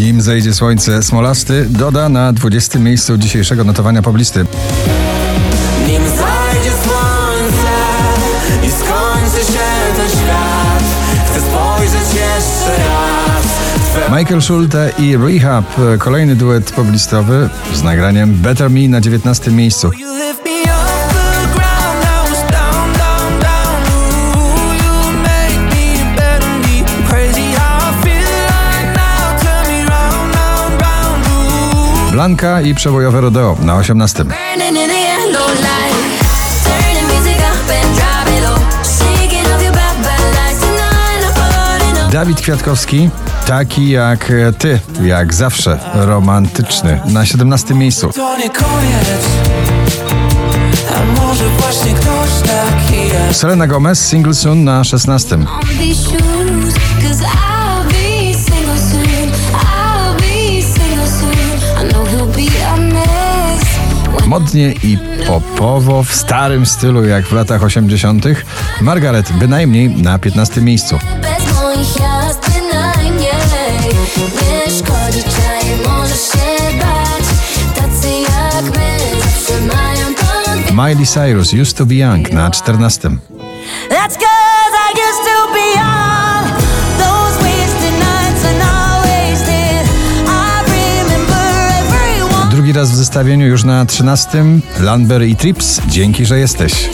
Nim zejdzie słońce, Smolasty doda na 20 miejscu dzisiejszego notowania poblisty. Nim zajdzie słońce i skończy się ten świat Chcę spojrzeć jeszcze raz Michael Schulte i Rehab, kolejny duet poblistowy z nagraniem Better Me na 19 miejscu. Bad lies tonight. I'm falling up. Dawid Kwiatkowski, taki jak ty, jak zawsze, romantyczny, na 17 miejscu. To nie koniec A może właśnie ktoś taki Selena Gomez, Single Soon na 16. Modnie i popowo, w starym stylu jak w latach 80. Margaret bynajmniej na 15 miejscu. bez moich jazd bynajmniej Nie szkodzi czaj, możesz się bać Tacy jak my zawsze mają to Miley Cyrus, Used to be Young na 14. Drugi raz w zestawieniu już na 13. Landber i Trips, dzięki, że jesteś.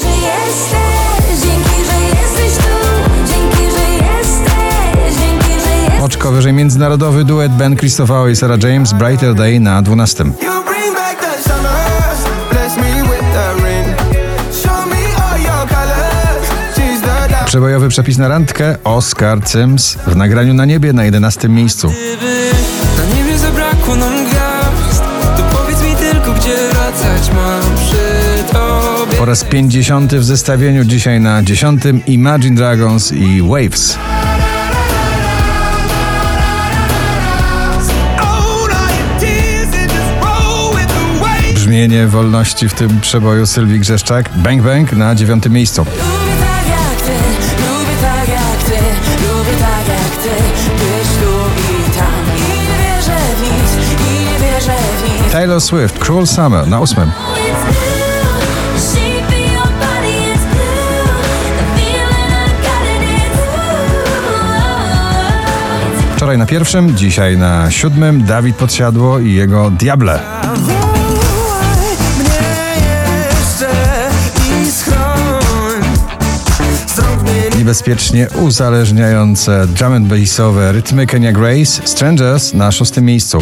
Oczko wyżej międzynarodowy duet Ben Christopher i Sarah James, Brighter Day na 12. You bring back the summers, bless me with the rain. Show me all your colors, she's the dark. Przebojowy przepis na randkę Oscar Sims w nagraniu na niebie na 11 miejscu. Po raz 50 w zestawieniu dzisiaj na 10 Imagine Dragons i Waves. Brzmienie wolności w tym przeboju Sylwii Grzeszczak. Bang Bang na 9 miejscu. Lubię tak jak ty, lubię tak Wczoraj na pierwszym, dzisiaj na siódmym Dawid Podsiadło i jego Diable. Niebezpiecznie uzależniające drum and bassowe rytmy Kenya Grace, Strangers na szóstym miejscu.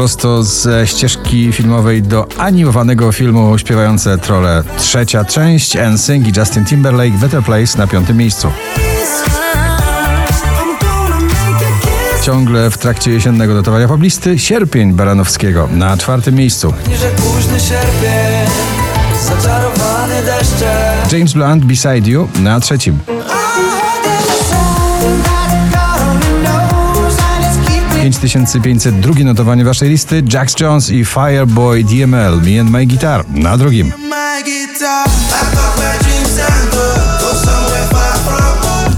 Prosto ze ścieżki filmowej do animowanego filmu śpiewające trole trzecia część NSYNC i Justin Timberlake Better Place na piątym miejscu. Ciągle w trakcie jesiennego dotowania poblisty Sierpień Baranowskiego na czwartym miejscu. James Blunt Beside You na trzecim. 5500. Drugie notowanie waszej listy Jax Jones i Fireboy DML Me and My Guitar na drugim.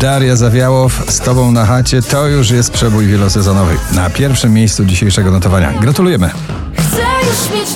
Daria Zawiałow z Tobą na chacie to już jest przebój wielosezonowy. Na pierwszym miejscu dzisiejszego notowania. Gratulujemy! Chcę już mieć